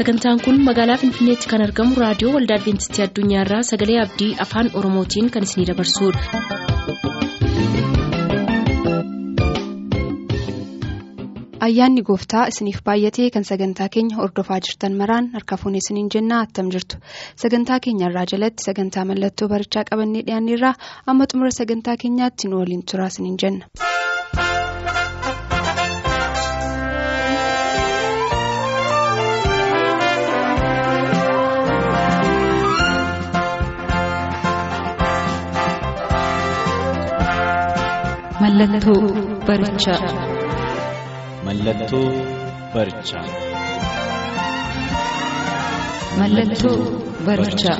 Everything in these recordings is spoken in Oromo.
sagantaan kun magaalaa finfinneetti kan argamu raadiyoo waldaa adventistii addunyaarraa sagalee abdii afaan oromootiin kan isinidabarsudha. ayyaanni gooftaa isiniif baay'atee kan sagantaa keenya hordofaa jirtan maraan harka fuunee isiniin jennaa attam jirtu sagantaa keenya irraa jalatti sagantaa mallattoo barichaa qabannee dhiyaanneerraa amma xumura sagantaa keenyaatti nu waliin turaa isiniin jenna. Mallattoo barichaa. Mallattoo barichaa. Mallattoo barichaa.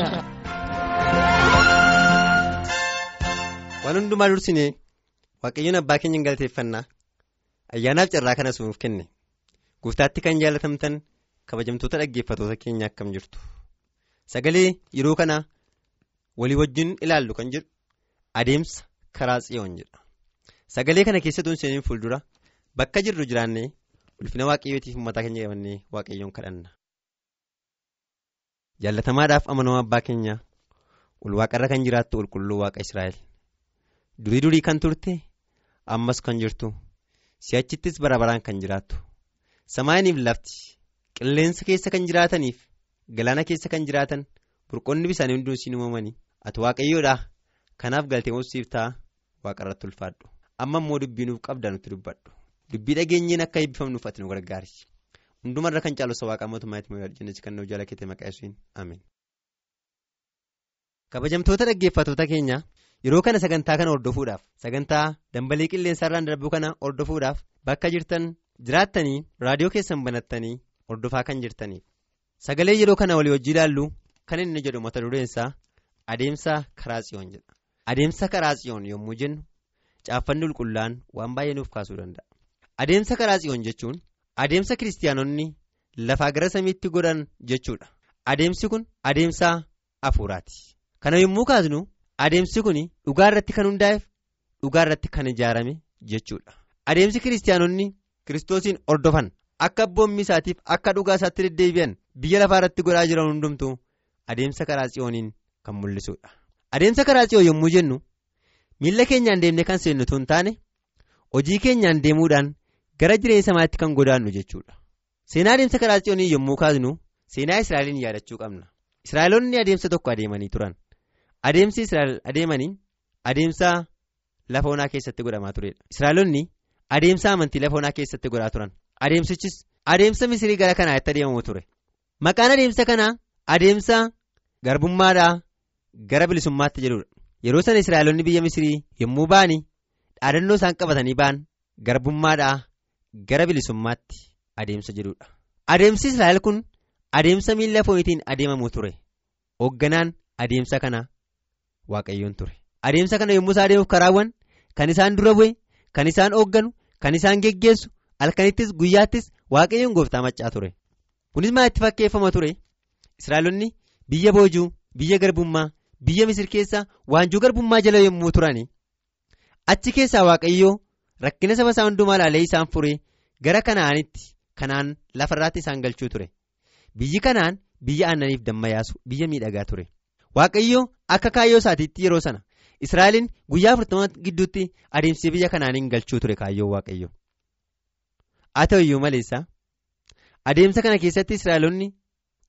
Waan hundumaa dursinee waaqayyoon abbaa keenya galateeffannaa ayyaanaaf carraa kanas nuuf kenne guutaatti kan jaalatamtan kabajamtoota dhaggeeffatoota keenya akkam jirtu sagalee yeroo kana walii wajjin ilaallu kan jedhu adeemsa karaa tsiyoon jedha sagalee kana keessattuu seeniin fuuldura bakka jirru jiraannee ulfina waaqayyootiif mataa keenya qabannee waaqayyoon kadhanna. jaalatamaadhaaf amanamaa abbaa keenya ulwaaqarra kan jiraattu qulqulluu waaqa israa'el. Durii durii kan turte ammas kan jirtu si'achittis bara baraan kan jiraattu. Samaayiniif lafti qilleensa keessa kan jiraataniif galaana keessa kan jiraatan burqonni bisaanii hunduu siin uumamanii ati waaqayyoodha kanaaf galtee siif ta'a waaqarratti ulfaadhu amma immoo dubbii nuuf qabda nutti dubbadhu. Dubbii dhageenyeen akka eebbifamnuuf ati nu gargaari hundumarra kan caaluu waaqa mootummaatti moo arjinis kan nuuf jala keete maqaa yesuusin ameen. kabajamtoota dhaggeeffatoota keenya yeroo kana sagantaa kana hordofuudhaaf sagantaa dambalii qilleensarraan darbuu kana hordofuudhaaf bakka jirtan jiraattanii raadiyoo keessan banattanii hordofaa kan jirtaniif. Sagalee yeroo kana walii wajjii ilaallu kan inni jedhu mata dureensaa adeemsa karaa tsiyoon jedha. Adeemsa karaa tsiyoon yommuu jennu caaffanni qulqullaan waan baay'ee nuuf kaasuu danda'a. Adeemsa karaa tsiyoon jechuun adeemsa kiristaanonni lafaa gara samiitti godhan jechuudha. Adeemsi kun adeemsa hafuuraati kana yommuu kaasnu adeemsi kun dhugaa irratti kan hundaa'eef dhugaa irratti kan ijaarame jechuudha. Adeemsi kiristaanonni kiristoosiin hordofan akka abboommi isaatiif akka dhugaa isaatti deddeebi'an biyya lafaa irratti godhaa jiran hundumtuu adeemsa karaa tsiyooniin kan mul'isudha adeemsa karaa tsiyoon yommuu jennu miilla keenyaan deemnee kan seennu tun taane hojii keenyaan deemuudhaan gara jireenya samaatti kan godaannu jechuudha. Seenaa adeemsa karaa tsiyoonii yommuu kaasnu seenaa israa'eliin yaadachuu qabna. Israa'elonni adeemsa tokko adeemanii turan. Adeemsi israa'el adeemanii adeemsa lafa onaa keessatti godhamaa turedha israa'elonni adeemsa amantii lafa onaa keessatti godhaa turan. Adeemsichis adeemsa misirii gara kanaatti adeemamu ture. Maqaan adeemsa kanaa adeemsa garbummaadhaa gara bilisummaatti jedhudha yeroo sana israa'elonni biyya misirii yommuu ba'anii dhaadannoo isaan qabatanii ba'an garbummaadhaa gara bilisummaatti adeemsa jedhudha adeemsi israa'el kun adeemsa miila foonitiin adeemamu ture. Hoogganaan adeemsa kana waaqayyoon ture. Adeemsa kana yommuu isaa adeemuuf karaawwan kan isaan dura bu'e kan isaan hoogganu kan isaan geggeessu halkanittis guyyaattis waaqayyoon gooftaa maccaa ture. Kunis maal itti fakkeeffama ture? Israa'elonni biyya boojuu biyya garbummaa biyya misir keessa waanjuu garbummaa jala yommuu turani achi keessaa waaqayyoo rakkina saba isaa hundumaa ilaalee isaan furee gara kanaanitti kanaan lafarraatti isaan galchuu ture. Biyyi kanaan biyya aannaniif damma yaasu biyya miidhagaa ture. Waaqayyoo akka kaayyoo isaatiitti yeroo sana israa'eliin guyyaa afurtama gidduutti adeemsee biyya kanaaniin galchuu ture kaayyoo waaqayyo. Haa ta'uyyuu maleessa adeemsa kana keessatti israa'elonni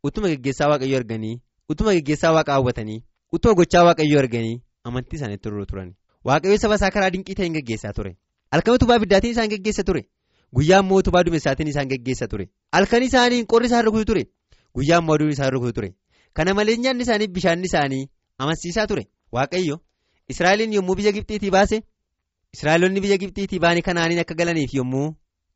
utuma geggeessaa waaqayyoo arganii utuma geggeessaa waaqa hawwatanii utuma gochaa waaqayyoo arganii amantii isaaniitti turuu turan waaqayyo saba isaa karaa dinqii ta'een geggeessaa ture. Halkan utubaa biddaatiin isaan geggeessa ture. Guyyaa immoo utubaa duumessaatiin isaan geggeessa ture. Halkan isaanii qorri isaan rukutu ture. Guyyaa immoo aduun isaan rukutu ture. Kana malee nyaanni isaanii bishaanni isaanii amansiisaa ture. Waaqayyo israa'eliin yommuu biyya gibxiitii baase israa'elonni biyya gibxiitii baanii kanaaniin akka galaniif yommuu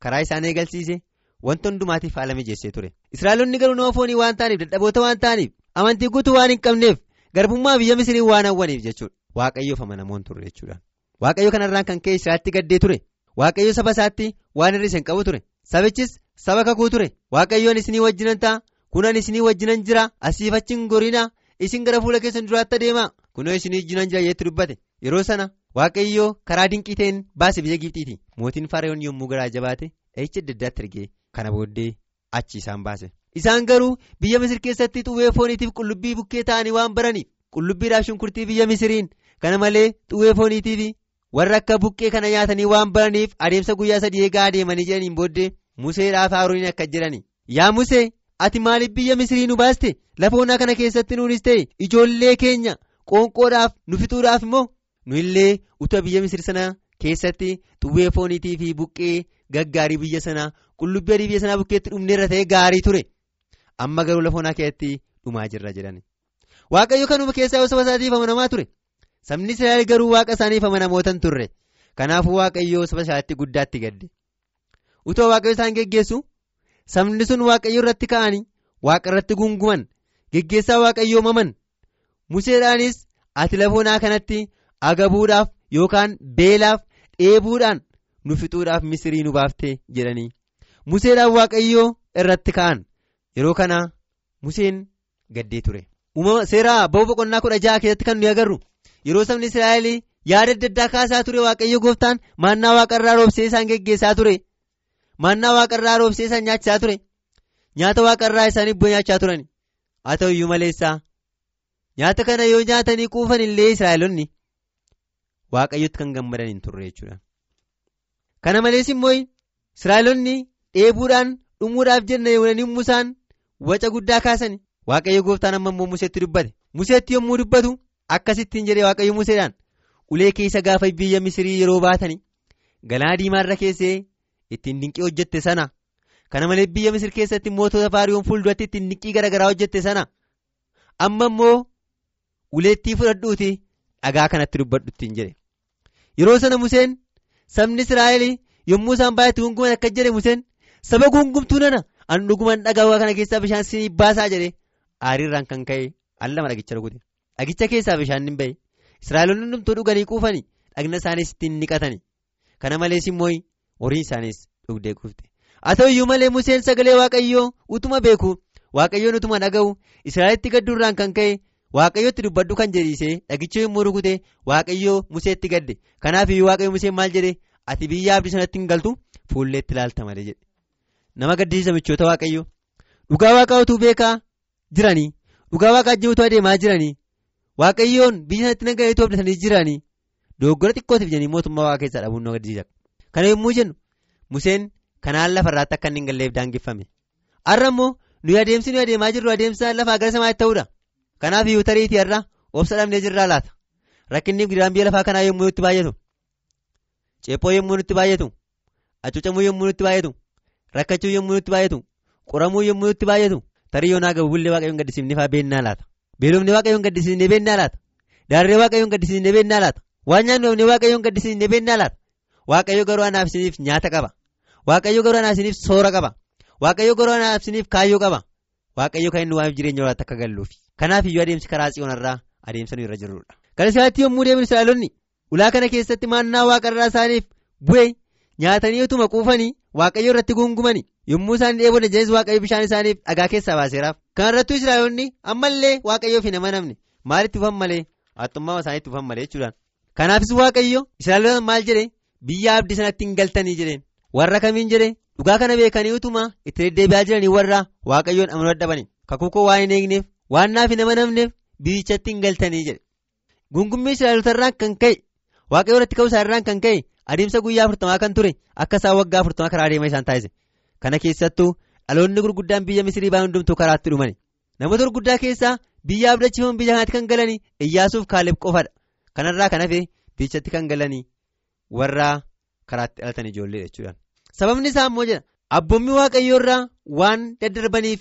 karaa isaan eegalsiise wanta hundumaatiif haala mijeessee ture. Israa'elonni garuu nama foonii waan ta'aniif dadhaboota waan ta'aniif amantii guutuu waan hin qabneef garbummaa biyya misirii waan hawwaniif jechuudha. Waaqayyoof amanamoon ture jechuudha. Waaqayyo kanarraan kan ka'e israa'atti gaddee ture. Waaqayyo saba isaatti waan hir'ise hin qabu ture. Sabichis saba kakuu ture. Waaqayyoon isinii wajjinan ta'a. Kunan isinii wajjinan jira. Asiif achiin goriina isin gara fuula keessan duraatti adeema kunoo isinii wajjinan jira jeetti dubbate. Yeroo sana waaqayyoo karaa dinqii ta'een baase biyya gibxiiti. Mootiin farayoon yommuu garaa jabaate dhahicha adda addaatti ergee kana booddee achi isaan baase isaan garuu biyya misir keessatti xuwwee fooniitiif qullubbii bukkee ta'anii waan baraniif qullubbiidhaaf shunkurtii biyya misiriin. Kana malee xuwwee fooniitiif warra akka buqqee kana nyaatanii waan baraniif adeemsa guyyaa sadii eegaa adeemanii jedhaniin booddee museedhaaf haarooniin akka jedhani yaa musee ati maaliif biyya misirii nu baaste? Lafa onaa kana keessatti nuunis ta'e ijoollee keenya qoonqoodhaaf nu fixuudhaaf immoo nu illee utuu biyya misir sana keessatti xuwwee fooniitii fi buqqee gaggaarii biyya sanaa qullubbii adii biyya sanaa bukkeetti dhumneerra ta'e gaarii ture amma garuu lafa onaa keessatti dhumaa jirra jedhani. Waaqayyo kanuma keessaa yoo saba isaatiif amanamaa ture. Sabni israa'el garuu waaqa isaaniif amanamootan turre. Kanaafuu waaqayyo saba isaatti guddaatti gadde. Utoo waaqayyo isaan geggeessu? Sabni sun waaqayyo irratti ka'anii waaqa irratti gunguman geggeessaa waaqayyoo maman museedhaanis ati lafa onaa kanatti agabuudhaaf yookaan beelaaf dheebuudhaan nu fixuudhaaf misirii nu baaftee jedhanii. Museedhaan waaqayyoo irratti ka'an yeroo kana museen gaddee ture. uumama seeraa ba'uu boqonnaa kudha jaha keessatti kan nuyi agarru. Yeroo sabni israa'el yaada adda addaa kaasaa ture waaqayyo gooftaan maannaa waaqarraa roobsee isaan geggeessaa ture. Maannaa waaqarraa roobsee isaan nyaachisaa ture. Nyaata waaqarraa isaaniif bu'ee nyaachaa turan. Haa ta'u iyyuu maleessaa nyaata kana yoo nyaatanii quufan illee israa'elonni waaqayyotti kan gammadan hin turre jechuudha. kana malees immoo israa'elonni dheebuudhaan dhumuudhaaf jenna yommuu isaan waca guddaa kaasan waaqayyo gooftaan amma immoo museetti dubbate. Museetti yommuu dubbatu akkasittiin jedhee waaqayyo museedhaan ulee keessa gaafa biyya misirii yeroo baatanii galaana diimaarra keessee ittiin dinqii hojjette sana kana malee biyya misir keessatti mootota faariyoon fuulduratti ittiin dinqii garaagaraa hojjette sana amma immoo uleettii fudhadhuuti dhagaa kanatti dubbadhu ittiin jedhe. Yeroo sana museen sabni israa'el yommuu isaan baay'atti gunguman akka jedhe museen saba gungumtuu nana an dhuguman dhagaa kana keessaa bishaan siinii baasaa jedhe aariirraan kan ka'e allama dhagicha rukute dhagicha keessaa bishaan hin bahe israa'eloonni hundumtuu dhuganii quufanii dhagna isaaniis ittiin niqatanii. Kana malees immoo horii isaaniis dhugdee quufte. Haa ta'u iyyuu malee museen sagalee waaqayyoo utuma beeku waaqayyoon utuma dhaga'u israa'elitti gadduurraan kan ka'e waaqayyootti dubbadhu kan jedhiisee dhagicha yommuu rukute waaqayyoo museetti gadde. Kanaaf iyyuu waaqayyo museen maal jedhe? Ati biyya abdii sanatti hin galtu? Fuulleetti ilaalta malee jedhe nama gaddisiisa michoota waaqayyoo. Dhugaa waaqaa utuu beekaa jiranii dhugaa waaqaa utuu adeemaa jiranii waaqayyoon biyya sanatti nan ga'eetu abdatanii jiranii dogoggora xiqqootiif jedhanii mootummaa waaqaa keessaa dhabuun nama gaddisiisa kana yommuu jennu museen kanaan lafarraatti akka inni hin galleef daangeffame. Har'a immoo nuyi adeemsi nuyi adeemaa jirru adeemsa lafaa gara samaatti ta'uudha. Kanaaf iyyuu tariitii har'a obsa dhabnee jirraa laata? Rakkinni gudaan biyya lafaa kanaa yommuu nutti baay'atu. Ceephoo yommuu nutti baay'atu. Acuucamuu yommuu nutti baay'atu rakkachuu yommuu nutti baay'atu qoramuu yommuu nutti baay'atu tarii yoonaa gabuullee waaqayyoon gaddisiifnee fa'aa beennaa laata. Beelofnee waaqayyoon gaddisiifnee beennaa laata. Daarree waaqayyoon gaddisiifnee beennaa laata. Waan nyaannu dhabnee waaqayyoon gaddisiifnee beennaa laata. Waaqayyo garuu anaaf isiniif nyaata qaba. Waaqayyo garuu anaaf isiniif soora qaba. Waaqayyo garuu anaaf isiniif kaayyoo qaba. Waaqayyo kan inni waa'eef jireenya waraatti akka galluufi kanaaf iyyuu adeemsi karaa tsiyoonarraa adeemsa nu irra jirrudha. kana isaatti yommuu deebiin israa'elonni ulaa kana keessatti maannaa waaqarraa isaaniif bu'e nyaatanii utuma quufanii waaqayyo irratti gungumanii yommuu isaan dheebonne jenis waaqayyo bishaan isaaniif dhagaa keessaa baaseeraaf. Kanarrattu israa'elonni ammallee waaqayyoof hin amanamne maalitti dhufan malee? Haxxummaa isaaniitti dhufan malee jechuudhaan. Kanaafis waaqayyo israa'elonni maal jedhe biyya abdii sanatti hin galtanii jedheen. Warra kamiin jedhe dhugaa kana beekanii utuma itti deddeebi'aa jiranii warra waaqayyoon amanuu dadhabanii kakuu koo waan hin eegneef waan naaf hin amanamneef biyyichatti hin galtanii jedhe. Gungummii israa'elotarraan kan ka'e waaqayyo irratti ka'uu isaarraan kan ka'e adeemsa guyyaa afurtamaa kan ture akka isaan waggaa afurtamaa karaa adeemaa isaan taasise. Kana keessattuu dhaloonni gurguddaan biyya misirii ba'an hundumtuu karaatti dhumani namoota gurguddaa keessaa biyya abdachiifaman biyya kanaatti kan galanii iyyaasuuf kaaleef qofadha. Kanarraa kan hafe biyyichatti kan galanii warra karaatti dhalatan ijoollee jechuudhaan. Sababni isaa immoo jedha abboommi waaqayyoo irraa waan daddarbaniif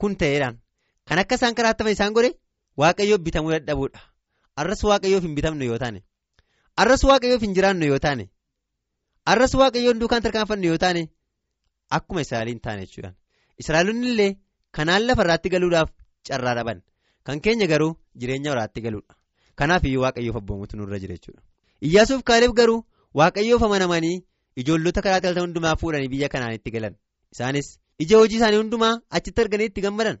kun ta'eedhaan kan akka isaan karaatti isaan godhe waaqayyoof bitamuu dadhabuudha. Arras waaqayyoof hin bitamnu yoo taane arras waaqayyoof hin jiraannu yoo taane arras waaqayyoon duukaan tarkaanfannu yoo taane akkuma israa'eliin taane jechuudhaan. Israa'elonni illee kanaan lafarraatti galuudhaaf carraa dhaban. Kan keenya garuu jireenya waraatti galuudha. Kanaaf iyyuu waaqayyoof abboomutu nurra jira jechuudha. Iyyaasuuf kaaleef garuu waaqayyoof amanamanii ijoollota karaa dhalatan hundumaa fuudhanii biyya kanaan itti galan. Isaanis ija hojii isaanii hundumaa achitti arganii itti gammadan.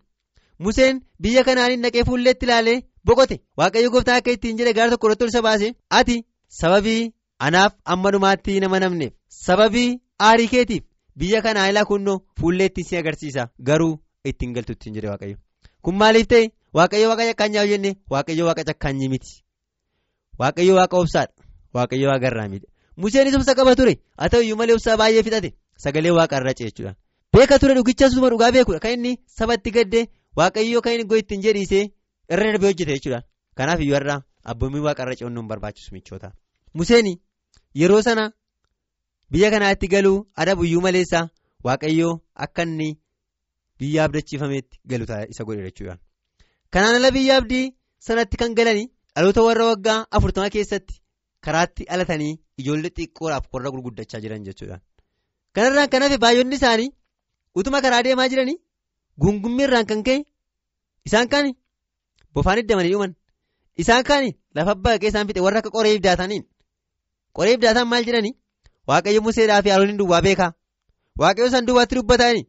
Museen biyya kanaaniin naqee fuulleetti ilaalee boqote. Waaqayyo gooftaan akka ittiin jedhe gaara tokko irratti ati sababii anaaf amma dhumaatti nama namneef sababii aarii keetiif biyya kanaa ilaa kunnoo fuulleetti si agarsiisa. Garuu ittiin galtu ittiin jedhe waaqayyo. Kun maaliif ta'e? Waaqayyo waaqa cakkaanyaa jenne waaqayyo waaqa cakkaanyii miti. Waaqayyo waaqa obsaadha. Waaqayyo waaqa irraa museenis obsa qaba ture. Haa ta'u iyyuu malee obsaa baay'ee fixate. Sagalee waaqa irra ceechuudhaan. Beeka ture dhugicha suma dhugaa beekudha kan inni sabatti gaddee waaqayyo kan inni go'e ittiin jedhiisee irra darbee hojjete jechuudha kanaaf iyyuu irraa abboommii waaqa irra ce'uun nu barbaachisu michoota museen yeroo sana biyya kanaatti galuu adabu iyyuu maleessaa waaqayyoo akka inni biyya abdachiifameetti galu isa godhe jechuudha kanaan ala biyya abdii sanatti kan galanii dhaloota warra waggaa afurtama keessatti karaatti alatanii ijoollee xiqqoodhaaf qorra gurguddachaa jiran jechuudha kanarraan kan hafe baay'oonni isaanii utuma karaa deemaa jiranii gungummiirraan kan ka'e isaan kaan bofaan iddamanii dhuman. Isaan kaan lafa baqaqee isaan fixe warra akka qoree ibdaataniin qoree ibdaataan maal jedhanii? Waaqayyo museedhaa fi harooliin duwwaa beekaa. Waaqayyo isaan duwwaatti dubbatanii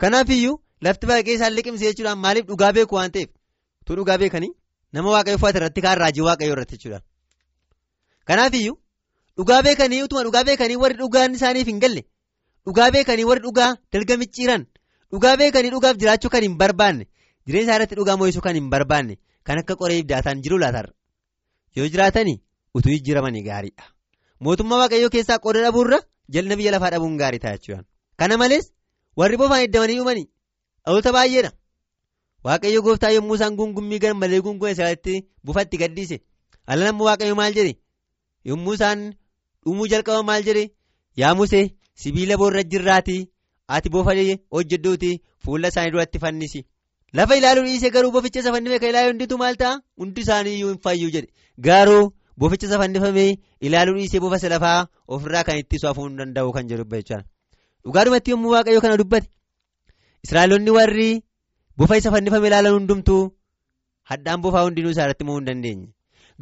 kanaaf iyyuu lafti baqaqee isaan liqimse jechuudhaan maaliif dhugaa beeku waan ta'eef? Utuu dhugaa beekanii nama waaqayyo uffata irratti kaan raajii waaqayyo irratti jechuudha kanaaf iyyuu dhugaa beekanii utuma dhugaa beekanii warri dhugaan isaaniif hin galle? Dhugaa beekanii warri dhugaa dalga micciiran? Dhugaa beekanii dhugaaf jiraachuu kan hin barbaanne? Jireenya isaa irratti dhugaa mo'isuu kan hin barbaanne? Kan akka qoree ibdaataan jiru laatarra yoo jiraatanii utuu jijjiiramanii gaariidha mootummaa waaqayyoo keessaa qooda dhabuurra jalna biyya lafaa dhabuun gaarii ta'a jechuudha kana malees warri bofaan iddamanii uumanii dhaloota baay'eedha. Waaqayyo gooftaa yommuu isaan gungummii gar malee gungume isaatti bufatti gaddiise allan ammoo waaqayyo maal jedhe? Yommuu isaan dhumuu jalqaba maal jedhe? Yaa musee sibiila boorra jirraatii ati bofa hojjedhuuti fuula isaanii duratti fannisi. Lafa ilaaluu dhiise garuu boficha isa fannifame kan ilaalu hunditu maal ta'a? Hundi isaanii iyyuu hin fayyuu jedhe. Garuu boficha isa fannifame ilaaluu dhiisee bofa isa lafaa ofirraa kan ittisu hafuu hin danda'u kan jedhu jechuudha dhugaadhumatti yommuu waaqayyo kana dubbate israa'elonni warri bofa isa fannifame ilaalan hundumtuu hadhaan bofaa hundinuu isaa irratti mo'uu hin dandeenye.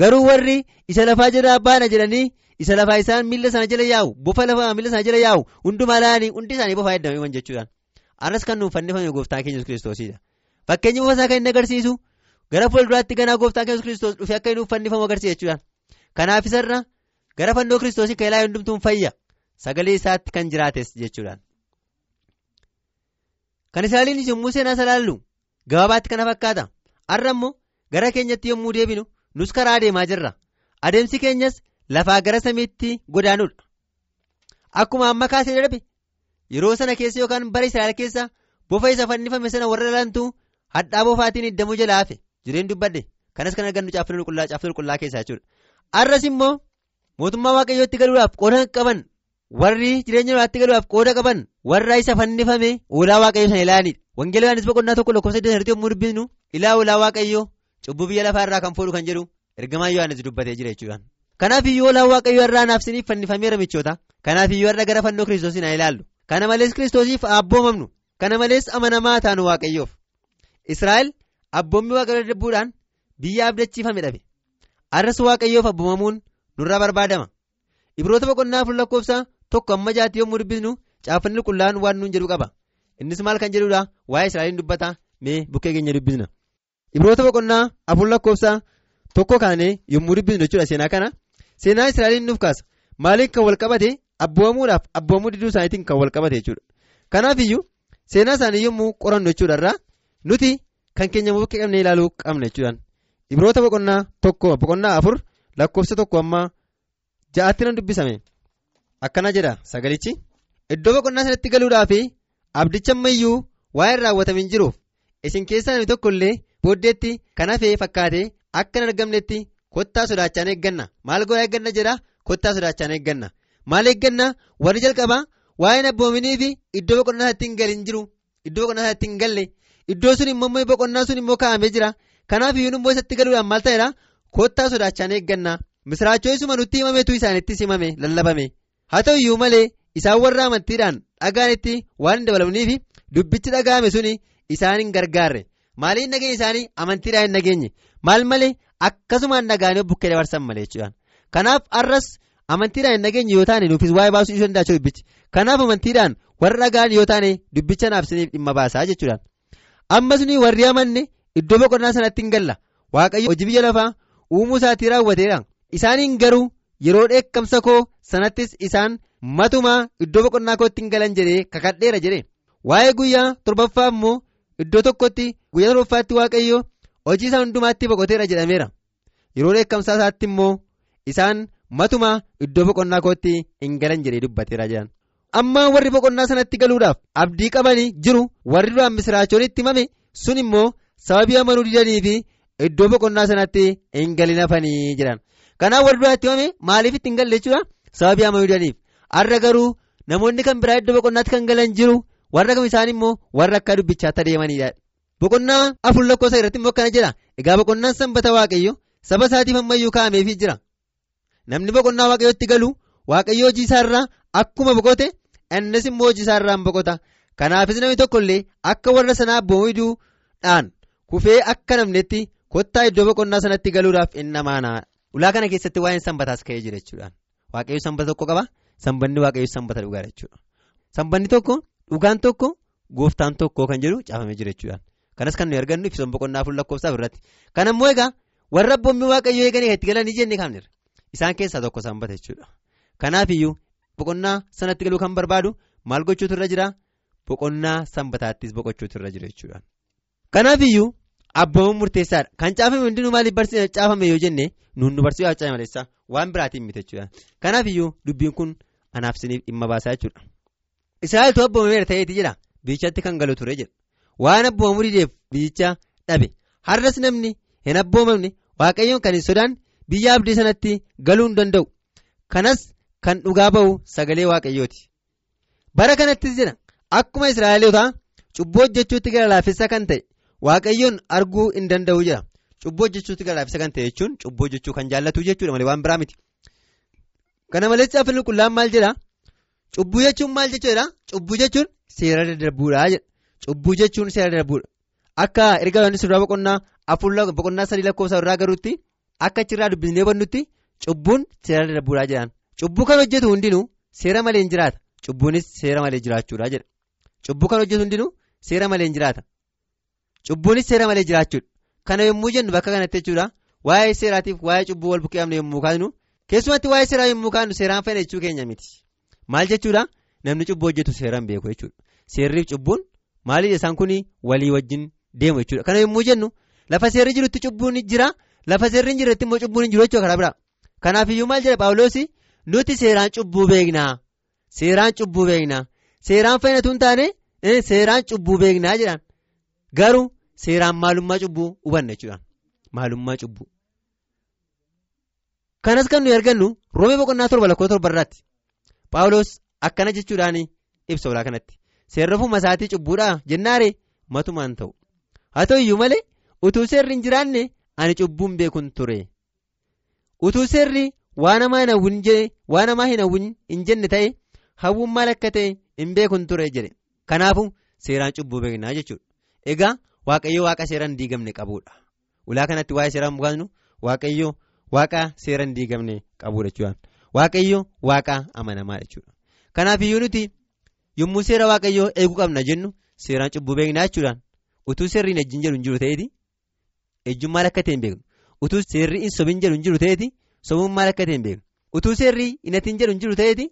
Garuu warri isa lafaa jala baana jedhanii isa lafaa isaan miila sana jala yaa'u bofa lafaa miila sana jala yaa'u hundumaa laanii hundi isaanii bofaa heddamaman jechuudhaan anas kan nuun fannifame gooftaa keenya yesus kiristoosidha fakkeenyi bofa isaa kan inni agarsiisu gara fuulduraatti ganaa gooftaa keenya yesus kiristoos dhufee akka inni fannifamu agarsiisa jechuudhaan kanaaf isarra gara fannoo kiristoosii kan ilaalu hundumtuun fayya. Sagalee isaatti kan jiraates jechuudhaan. kan israa'eliinis yommuu seenaa salaallu gabaabaatti kana fakkaata. Har'a immoo gara keenyatti yommuu deebinu nus karaa adeemaa jirra. Adeemsi keenyas lafaa gara samiitti godaanuudha. Akkuma amma kaasee darbe yeroo sana keessa yookaan bara israa'el keessa bofa isa fannifame sana warra ilaalantu hadhaa bofaatiin iddamuu jala hafe. Jireen dubbadde kanas kan argannu caaffanni qullaa caaffanni qullaa keessaa jechuudha har'as immoo mootummaa waaqayyootti galuudhaaf qooda qaban warri jireenya lolaatti galuudhaaf qooda qaban warra isa fannifame ulaa waaqayyoo sana ilaalanidha wangeela yohaannis boqonnaa tokko lakkoofsa saddeet yommuu dubbisnu ilaa ulaa waaqayyoo cubbuu biyya lafaa irraa kan fuudhu kan jedhu ergamaa yohaannis dubbatee jira jechuudha kanaaf iyyuu ulaa waaqayyoo irraa naaf siniif fannifameera michoota kanaaf iyyuu irra gara fannoo kiristoosii na ilaallu. Kana malees kiristoosiif abboomamnu kana malees amanamaa taanu waaqayyoof. Israa'el abboommii waaqayyoo dadhabbuudhaan biyya abdachiifame dhabe arras waaqayyoof abboomamuun nurraa barbaadama. Ibroota boqonnaa afur lakkoofsa tokko amma jaatti yommuu dubbisnu caaffanni qulqullaa'aan waan nuun jedhu qaba. Innis maal kan jedhudha? Waa'ee israa'eliin dubbata mee bukkee keenya dubbisna. Ibroota boqonnaa afur lakkoofsa tokko kaanee yommuu dubbisnu jechuudha seenaa kana. Seenaa israa'eliin nuuf kaasa. Maaliin kan wal qabate? Abboomamuudhaaf abboomuu diduu isaaniitiin kan wal qabate jechuudha. Kanaaf iyyuu seenaa isaanii yommuu qorannu jechuudha irraa nuti kan keenya bukkee qabnee ilaaluu qabna jechuudhaan ibroota boqonnaa tokko boqonnaa afur lakkoofsa tokko amma ja'aatti nan dubbisame. Akkana jedha sagalichi. Iddoo boqonnaa sanatti galuudhaaf abdicha ammayyuu waa'ee raawwatame hin jiruuf isin keessaa namni tokko illee booddeetti kan hafee fakkaate akka hin argamnetti kottaa sodaachaan eegganna. Maal godhaa eegganna jedha? Kottaa sodaachaan eegganna. Maal eegganna? Warri jalqabaa waa'een abboominii fi iddoo boqonnaa isaatti hin galle. Iddoo sun immoo boqonnaa sun immoo kaa'amee jira kanaaf iyyuu immoo isatti galuudhaan maal ta'eera? Kottaa sodaachaan eegganna. Misiraachoo isuma nutti himametu isaanittis himame lallabame. Haa ta'u iyyuu malee isaan warra amantiidhaan dhagaanitti waan hin dabalamniif dubbichi dhaga'ame suni isaan hin gargaarre. Maaliin nageenya isaanii? Amantiidhaan hin nageenye maal malee? Akkasumaan dhagaanii bukkee dabarsan malee jechuudha kanaaf arras amantiidhaan hin nageenye yoo taane nuufis waa'ee baasuu ishee danda'a dubbichi. Kanaaf amantiidhaan warra dhagaan yoo taane dubbicha naafsiniif dhimma baasaa jechuudha amma suni warri amanne iddoo boqonnaa sanatti hin galla. Waaqayyo hojii biyya lafaa uumuu isaatii raawwateera isaaniin garuu yeroo dheekkamsa koo sanattis isaan matumaa iddoo boqonnaa kootti hin galan jedhee kakadheera jedhe. Waa'ee guyyaa torbaffaa immoo iddoo tokkotti guyyaa toroffaatti waaqayyo hojii isaa hundumaatti boqoteera jedhameera. Yeroo dheekkamsaa isaatti immoo isaan matuma iddoo boqonnaa kootti hin galan jedhee dubbateera jedhan. Amma warri boqonnaa sanatti galuudhaaf abdii qabanii jiru warri duraan misiraachoon itti himame sun immoo sababii amanuu didanii fi iddoo boqonnaa sanatti hin galin hafanii jedhan kanaaf warri duraan itti himame maaliif itti hin galle jechuudha? Sababii amanuu didaniif. Har'a garuu namoonni kan biraa iddoo boqonnaatti kan galan jiru warra kam isaan immoo warra akka dubbichaatti adeemanidha. boqonnaa afur lakkoofsa irratti immoo akkana jedha. Egaa boqonnaan sanbata waaqayyo saba isaatiif ammayyuu kaa'ameefii jira. Namni boqonnaa waaqayyootti galu waaqayyo hojii isaarraa akkuma boqote innis immoo hojii isaarraa hin boqota. Kanaafis namni tokko illee akka warra sanaa boo'iduudhaan kufee akka namnetti kottaa iddoo boqonnaa sanatti galuudhaaf hin namaana ulaa kana keessatti waa'een sanbataas ka'ee jira jechuudha waaqayyo sanbata tokko qaba sanbanni waaqayyo sanbata dhugaadha jechuudha. Sanbanni tokko dhugaan tokko gooftaan tokko kan jedhu caafamee jira jechuudha. kanas kan nuyi argannu ibsa boqonnaa afur lakkoofsaaf irratti kan ammoo egaa warra abboommii waaqayyoo eeganii itti galanii jennee kaafneerra isaan keessaa tokko sanbata jechuudha. Kanaafiyyuu boqonnaa sanatti galuu kan barbaadu maal gochuutu irra jira? Boqonnaa sanbataattis boqochuutu irra jira jechuudha kanaafiyyuu abboomuun murteessaadha. Kan caafame hundinuu maaliif caafame yoo jenne nuun nu barsiisuu haa maleessaa waan biraatiin miti jechuudha. Kanaafiyyuu dubbiin kun anaaf isiniif dhimma baasaa jechuudha. Israa'eltu abboomameera ta'eeti jedha? Biichatti kan galu ture jedha. waan abboomamuu dideef biyyicha dhabe. Har'as namni hin abboomamne waaqayyoon kan hin sodaan biyya abdii sanatti galuu hin danda'u. Kanas kan dhugaa ba'u sagalee waaqayyooti. Bara kanattis jedha. Akkuma israa'elotaa cubbuu hojjechuutti gara laafessa kan ta'e waaqayyoon arguu hin danda'u jedha cubbuu hojjechuutti gara laafessa kan ta'e jechuun cubbuu hojjechuu kan jaallatu jechuudha malee waan biraa miti. Kana malees caaffanni qulqullaan maal jedha? Cubbuu jechuun maal jechuudha cubbuu jechuun seera daddarbuudha jedha. cubbuu jechuun seera darbuudha akka erga yohaannis irraa boqonnaa afur boqonnaa sadii lakkoofsa irraa garuutti akka achirraa dubbisnee hubannutti cubbuun seera darbuudha jedhan. Cubbuu kan hojjetu hundinuu seera malee hin jiraata. Cubbuunis seera malee jiraachuudha jedha. Cubbuu kan hojjetu hundinuu seera malee hin jiraata cubbuunis seera malee jiraachuudha kana yommuu jennu bakka kanatti jechuudha waa'ee seeraatiif waa'ee cubbuu wal bukkee qabne yommuu kaasnu keessumatti waa'ee seeraa yommuu kaasnu seeraan fayyada jechuu keenya miti. Maal jechuudha? Namni cubbuu hojjetu seeraan beeku jechuudha. Seerriif cubbuun. Maaliidha isaan kun walii wajjin deemu jechuudha. Kana yommuu jennu lafa seerri jirutti cubbuun jira lafa seerri hin jirretti immoo cubbuun hin jiru jechuudha karaa biraa kanaafiyyuu maal jedha paawuloos nuti seeraan cubbuu beeknaa. Seeraan cubbuu beeknaa. Seeraan fayyadatu hin taane seeraan cubbuu beeknaa jedhaan garuu seeraan maalummaa cubbuu hubanna jechuudha. Maalummaa cubbuu. kanas kan nuyi argannu roomee boqonnaa torba lakkoo torba irratti paawuloos akkana jechuudhaan ibsa olaa kanatti. seerri ofuma isaatii cubbuudhaa jennaare matumaan ta'u. Haa ta'u iyyuu malee utuu seerri hin jiraanne ani cubbuun beekun ture utuu seerri waan namaa hin hawwin hin jenne ta'e hawwuun maal akka ta'e hin beekun ture jedhe. Kanaafu seeraan cubbuu beeknaa jechuudha egaa waaqayyo waaqa seera hin diigamne qabuudha. Ulaa kanatti waa'ee seeraan mukaasnu waaqayyo waaqa seera hin diigamne qabuudha jechuudha waaqayyo waaqa amanamaa jechuudha. Kanaafiyyuu nuti. yommuu seera waaqayyoo eeguu qabna jennu seeraan cubbuu beeknaa jechuudhaan utuu seerri hin ejjiin jedhu hin jiru ta'eeti ejjuun maal akka ta'e hin beeknu. Utuu seerri hin sobin jedhu hin jiru ta'eeti sobuun maal akka ta'e hin beeknu. Utuu seerri hin hatiin jedhu hin jiru ta'eeti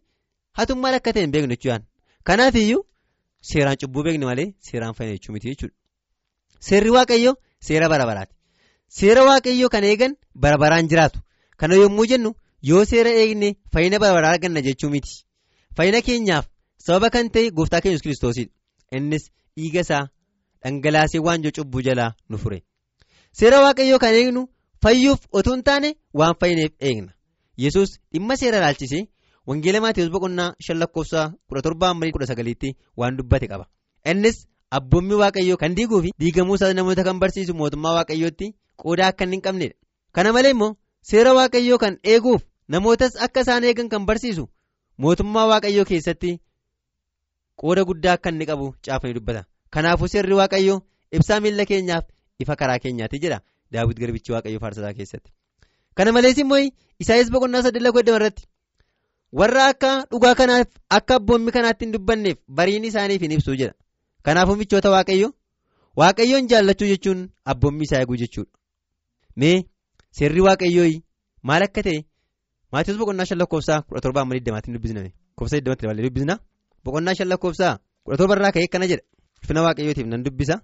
hatuun maal akka ta'e hin beeknu jechuudhaan. Kanaafiyyuu seeraan cubbuu beekne malee seeraan fayyada jechuu miti jechuudha seerri waaqayyoo seera bara baraati. Seera waaqayyoo kan eegan bara baraan jiraatu. Kana yommuu jennu yoo seera eegne fayyina bara baraa arganna jechuu miti. Fayyina keenyaaf. sababa kan ta'e gooftaa keenya kiristoosidha innis dhiiga isaa dhangalaasee waanjoo cubbuu jalaa nu fure. Seera waaqayyoo kan eegnu fayyuuf otoo hin taane waan fayyineef eegna. Yesus dhimma seera ilaalchisee wangeela maatiiwwan boqonnaa shan lakkoofsa kudha torbaa ammalii kudha sagaliitti waan dubbate qaba. Innis abboommii waaqayyoo kan diiguu fi diigamuu isaa namoota kan barsiisu mootummaa waaqayyootti qoodaa akka hin qabnedha kana malee immoo seera waaqayyoo kan eeguuf namootas akka isaan eegan kan barsiisu mootummaa waaqayyoo keessatti. qooda guddaa akka inni qabu caafanii dubbata. Kanaafuu seerri waaqayyoo ibsaa miila keenyaaf ifa karaa keenyaati jedha daawwit garbichi waaqayyoo faarsataa keessatti. Kana malees immoo isaayis boqonnaa saddeet lakkoo irratti warra akka dhugaa kanaaf akka abboommii kanaatti hin dubbanneef bariin isaaniif hin ibsuu jedha kanaafuu michoota waaqayyoo waaqayyoon jaallachuu jechuun abboommii isaa eeguu jechuudha. Mee seerri waaqayyoo maal akka ta'e maatiiwwan boqonnaa shan lakkoofsaa kudha torbaa amma digdamaatiin dubbisname. Koofsa digdamatti dubbisna. boqonnaa shan lakkoofsaa kudha torba irraa ka'ee akkana jedha. Ulfina waaqayyootiif nan dubbisa.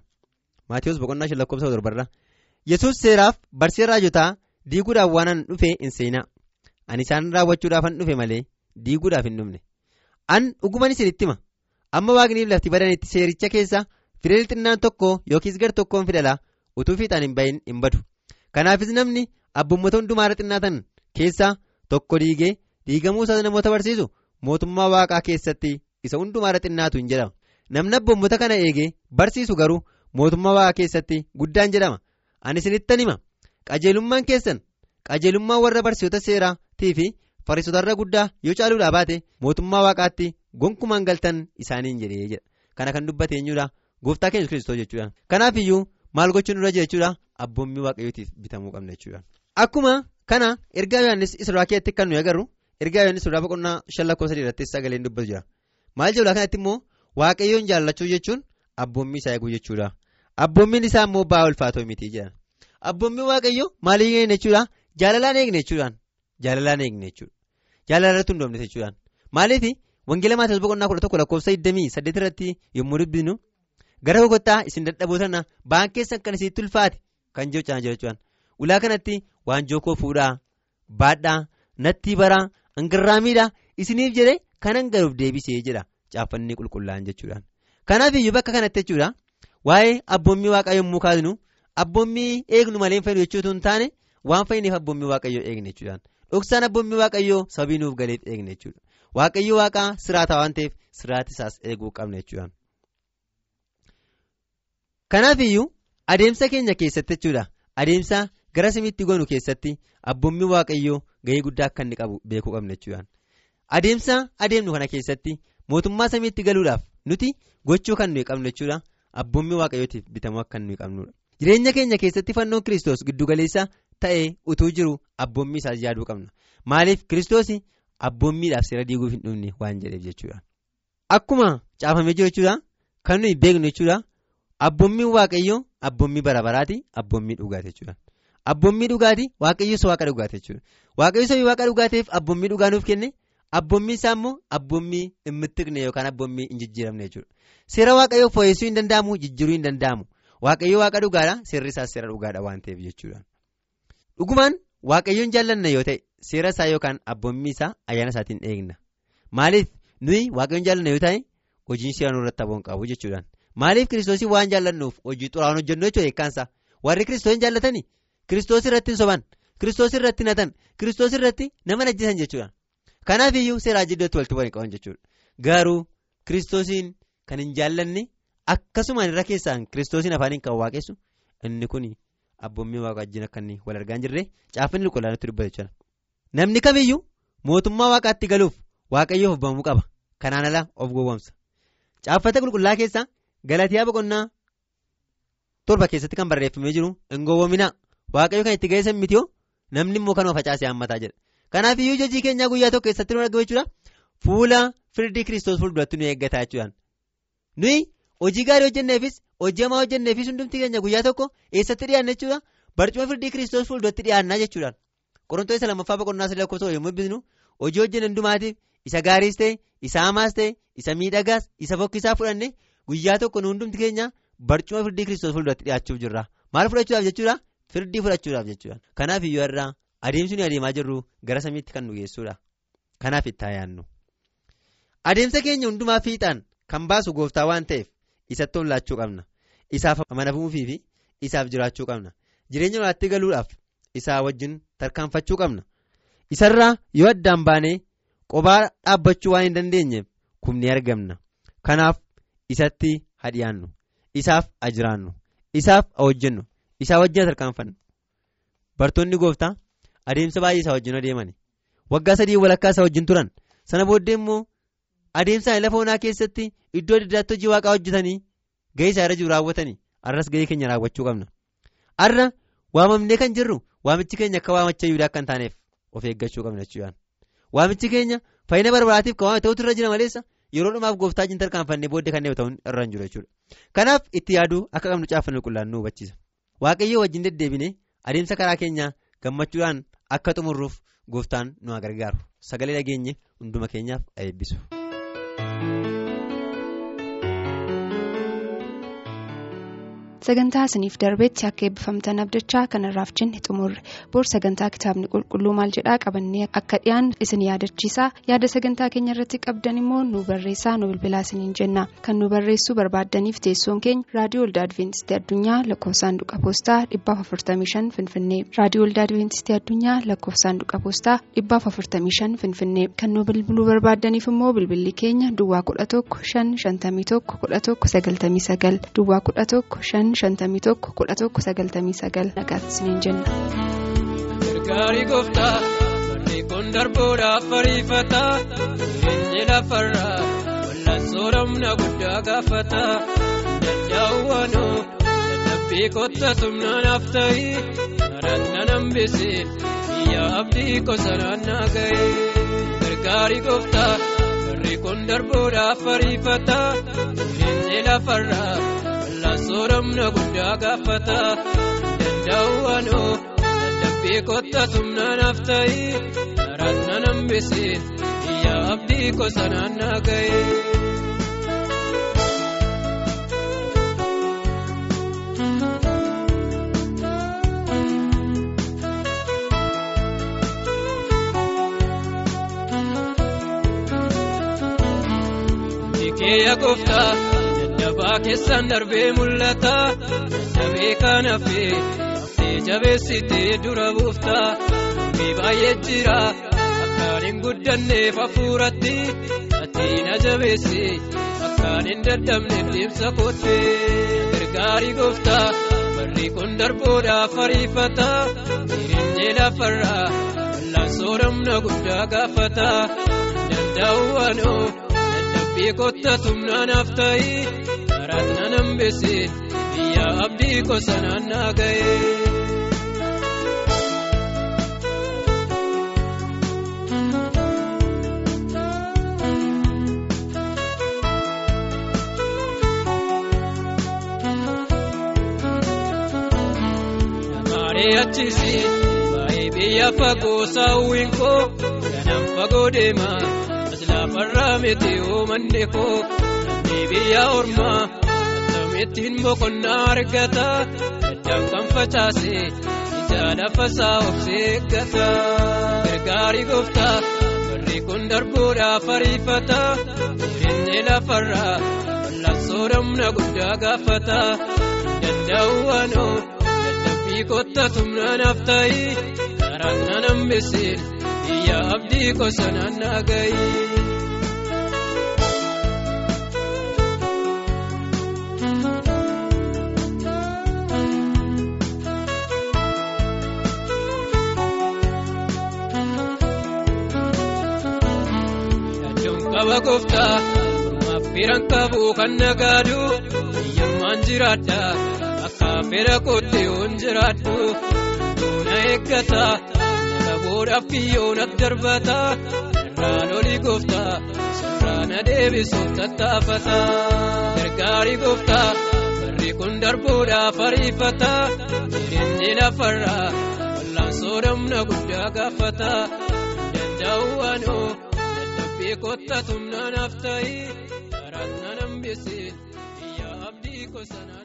Maatiyoos boqonnaa shan lakkoofsa torbarraa yesus seeraaf barsiisa raajotaa diiguudhaaf waanan dhufe hin seenaa. Ani isaan raawwachuudhaaf han dhufe malee diiguudhaaf hin dhufne an dhuguman isinitti hima amma waaqniif lafti badanitti seericha keessa fidel xinnaan tokko yookiis gar tokkoon fidalaa utuu fiixaan hin bahin hin badu. Kanaafis namni abboommota hundumaarra xinnaatan keessaa tokko diigee diigamuu isaa namoota barsiisu mootummaa waaqaa keessatti isa hundumaarra xinnaatu hin jedhama. Namni abboommota kana eegee barsiisu garuu mootummaa waaqaa keessatti guddaan jedhama. Ani isinittan hima. Qajeelummaan keessan qajeelummaan warra barsiisota seeraatii fi fariisotarra guddaa yoo caaluudhaa baate mootummaa waaqaatti gonkumaan galtan isaaniin jedhee jedha. Kana kan dubbate eenyuudha? Gooftaa keenya kiristoo jechuudha kanaaf iyyuu maal gochuun irra jira jechuudha abboommii waaqayyootiif bitamuu qabna jechuudha. akkuma kana ergaa yohannis israa keessatti kan nuyi agarru ergaa yohannis israa boqonnaa shan lakkoofsa sadii irratti sagaleen dubbatu jira. Maal jedhudha kanatti immoo waaqayyoon jaallachuu jechuun abboommii isaa eeguu jechuudha. Abboommiin isaa immoo ba'aa ulfaatoo miti jedha. Abboommiin waaqayyoo maaliif eegne jechuudha jaalalaan eegne jechuudhaan. Jaalalaan eegne jechuudha jaalalatti hundoofne jechuudhaan. Maaliif? Wangeela maatiyoos boqonnaa kudha tokko lakkoofsa 28 irratti yommuu dubbinu gara boqottaa isin dadhabootan ba'aan keessan kan isitti ulfaate kan jechaa jechuudhaan. Ulaa kanatti waanjoo koo fuudhaa baadhaa natti baraa hangirraamiidhaa isiniif jedhe kanan garuuf deebisee jedha caaffanni qulqullaa'an jechuudhaan. Kanaaf iyyuu bakka kanatti jechuudha waa'ee abboommii waaqaa yommuu kaasnu abboommii eegnu malee fayyadu jechuutu hin taane waan fayyiniif abboommii waaqayyoo eegne jechuudhaan dhoksaan abboommii waaqayyoo sabii nuuf galeef eegne jechuudha. Waaqayyo waaqaa siraataa waan ta'eef siraati isaas eeguu qabna jechuudhaan. kanaaf iyyuu adeemsa keenya keessatti jechuudha. Adeemsa gara samiitti goonu keessatti abboommii waaqayyoo gahee guddaa akka inni qabu beekuu qabna jechuudhaan adeemsa adeemnu kana keessatti mootummaa samiitti galuudhaaf nuti gochuu kan nuyi qabnu jechuudha. Abboommii waaqayyootiif bitamuu akka nuyi qabnudha jireenya keenya keessatti fannoon kiristoos giddugaleessa ta'ee utuu jiru abboommii isaas yaaduu qabna maaliif kiristoos abboommiidhaaf seera diiguuf hin dhufne waan jedheef jechuudha akkuma caafamee jiru jechuudha kan nuyi beeknu jechuudha. Abboommiin waaqayyoo abboommii bara baraati abboommii dhugaati jechuudha. Abboommii dhugaati waaqayyoos waaqa dhugaati jechuudha. Waaqayyoos waaqa dhugaateef abboommii dhugaa nuuf kenne abboommii isaa immoo abboommii hin mittiqne yookaan abboommii hin jijjiiramne jechuudha. Seera waaqayyoo fooyyessuu hin danda'amu jijjiiruu hin danda'amu. Waaqayyoo waaqa dhugaadha seerri isaas seera dhugaadha waan ta'eef jechuudha. Dhugumaan waaqayyoon jaallanna yoo ta'e seera isaa yookaan abboommii isaa ayyaana isaatiin eegna. Maaliif nuyi waaqayyoon jaallanna yoo ta'e? Hojiin seera nurratti aboon qabu jechuudhaan. maaliif kiristoosii waan jaallannuuf hojii xuraa'aan hojjennu jechuudha eekkaansaa warri kiristoos jaallatanii? Kiristoos irratti soban. Kiristoos irratti natan kiristoos irratti nama najjisan jechuudha kanaaf iyyuu seeraa jidduutti walitti bu'anii qaban jechuudha garuu kiristoosiin kan hin jaallanne akkasumaan irra keessaan kiristoosiin afaaniin kan waaqessu? Inni kun abboommii waaqa wajjin akka inni wal argaa hin jirre caaffanni qulqullaa'aatti dubbata jechuudha. Namni kamiyyuu mootummaa waaqaatti galuuf waaqayyoof abbamuu qaba. Kanaan ala of gowwomsa caaffata qulqullaa keessaa. Galatiyaa boqonnaa torba keessatti kan barreeffamee jiru hin gowwoominaa waaqayyo kan itti geessan mitiyoo namni immoo kanuma facaasee hammataa jedha. Kanaaf iyyuu hojii keenyaa guyyaa tokko keessatti nu argamu jechuudha. Fuula firdii kiristoos fuulduratti nu eeggataa jechuudhaan. Nuyi hojii gaarii hojjenneefis hojii hamaa hojjenneefis hundumti keenya guyyaa tokko eessatti dhiyaanna jechuudha? Barcuma firdii kiristoos fuulduratti dhiyaannaa jechuudhaan. Qorontoota isa lammaffaa boqonnaa sadii lakkoofsa yommuu dubbisnu hojii hojjennu hundumaatiif isa gaariis ta'e isa hamaas ta'e isa miidhagaas isa fokkisaa fudhanne. Guyyaa tokko nu hundumti keenya barcuma firdii kiristoos fuulduratti dhiyaachuuf jirra. Maal fudhachuudhaaf jechuudha? Firdii fudhachuudhaaf jechuudha kanaaf iyyuu irraa adeemsi nuyi adeemaa jirru gara samiitti kan nu geessuudha. Kanaaf itti yaannu adeemsa keenya hundumaa fiixaan kan baasu gooftaa waan ta'eef isatti laachuu qabna isaaf amanamuufii fi isaaf jiraachuu qabna. Jireenya walaatti galuudhaaf isaa wajjin tarkaanfachuu qabna. Isarraa yoo addaan baanee qophaa dhaabbachuu waan hin dandeenyeef kumni argamna. Kanaaf. isatti hadhiyaannu. Isaaf ajiraannu. Isaaf hojjennu isaa wajjin tarkaanfannu. Bartoonni gooftaa adeemsa baay'ee isaa wajjin adeemani. Waggaa sadii walakkaa isaa wajjin turan. Sana booddee immoo adeemsa lafa onaa keessatti iddoo adda addaatti hojii waaqaa hojjetanii gahee isaa irra jiru raawwatanii arras gahee keenya raawwachuu qabna arra waamamnee kan jirru waamichi keenya akka waamacha yuudaa akka hin taaneef of eeggachuu qabna jechuudha waamichi keenya fayyina barbaraatiif kan waamame ta'utu irra jira maleessa. yeroo dhumaaf gooftaa wajjin tarkaanfannee booddee kanneen ta'uun irra hin jiru jechuudha kanaaf itti yaaduu akka qabnu caaffanni qulqullaan nu hubachiisa waaqayyoo wajjin deddeebine adeemsa karaa keenyaa gammachuudhaan akka xumurruuf gooftaan nu gargaaru sagalee dhageenye hunduma keenyaaf eebbisu. Sagantaa isiniif darbeetti akka eebbifamtan abdachaa kanarraaf jenne xumurre boor sagantaa kitaabni qulqulluu maal jedhaa qabannee akka dhiyaan isin yaadachiisa. Yaada sagantaa keenya irratti qabdan immoo nu barreessaa nu bilbilaa isiniin jenna. Kan nu barreessuu barbaaddaniif teessoon keenya raadiyoo waldaa adventistii addunyaa lakkoofsaanduqa poostaa dhibbaaf 45 finfinnee. Raadiyoo waldaa adventistii addunyaa lakkoofsaanduqa poostaa dhibbaaf 45 finfinnee. Kan nu bilbiluu barbaaddaniif immoo bilbilli keenya duwwaa 11 551 11 99 duwwaa 11 551 11 99 nagaatti isiniin jenna. Gargaarii gooftaa barree kun darbuudhaaf ariifata jireenyi lafarraa wal'aansoo ramna guddaa gaafata danda'uwaanoo dadhabbii kotta tumnaanaaf ta'ii karaan nan hambisee biyya abdii qosanaan naa ga'ee gargaarii gooftaa barree kun darbuudhaaf ariifata jireenyi lafarraa wal'aansoo ramna guddaa gaafata danda'uwaanoo. Beekota tumnaanaaf ta'ii karaan nan hambisee biyya abdii qosanaan naa ga'ee. Bikeeya gooftaa dadhabaa keessaan darbee mul'ata dadhabee kan hafee. jabeessitee dura buuftaa dubbii baay'ee jira akkaan hin guddanneef hafuuratti ati na jabeessi akkaan hin dadhabneef deemsa koottee gargaarii gooftaa barri kun darbuudhaaf ariifata jireenyi lafarraa wal'aansoo ramna guddaa gaafata danda'u waanoo dadhabbii kotta tumnaanaaf ta'ii karaas nan hambisee biyya abdii qosanaan naa ga'ee. Achisi baay'ee biyya fagoo saawwiin koo ganaan fagoo deema as lafarraa miti oomanne koo namni biyya ormaa akkamittiin boqonnaa argata daddaan kan facaase ija lafa isaa obsee eeggata gargaarii gooftaa barri kun darbuudhaaf ariifata jireenyi lafarraa wal'aansoo ramna guddaa gaafata danda'u waanoo. kotta tumnaanaaf ta'ii karaan nan hambisee biyya abdii qosanaan naa ga'ii. Qaba gooftaa. Mormaaf firaan qabu kan nagaadu biyyummaan jiraadha. Fira kootti yoon jiraadhu. Duuna eeggata dhabuudhaaf kiyyoon as darbata. Irraan olii gooftaa sirraan adeebisuuf tattaafata. Gargaarii gooftaa barri kun darbuudhaaf ariifata jireenyi lafarraa wal'aansoo ramna guddaa gaafata. Danda'u waanoo dadhabbii kotta tumnaanaaf ta'ii karaas nan hambisee biyya abdii qosanaan.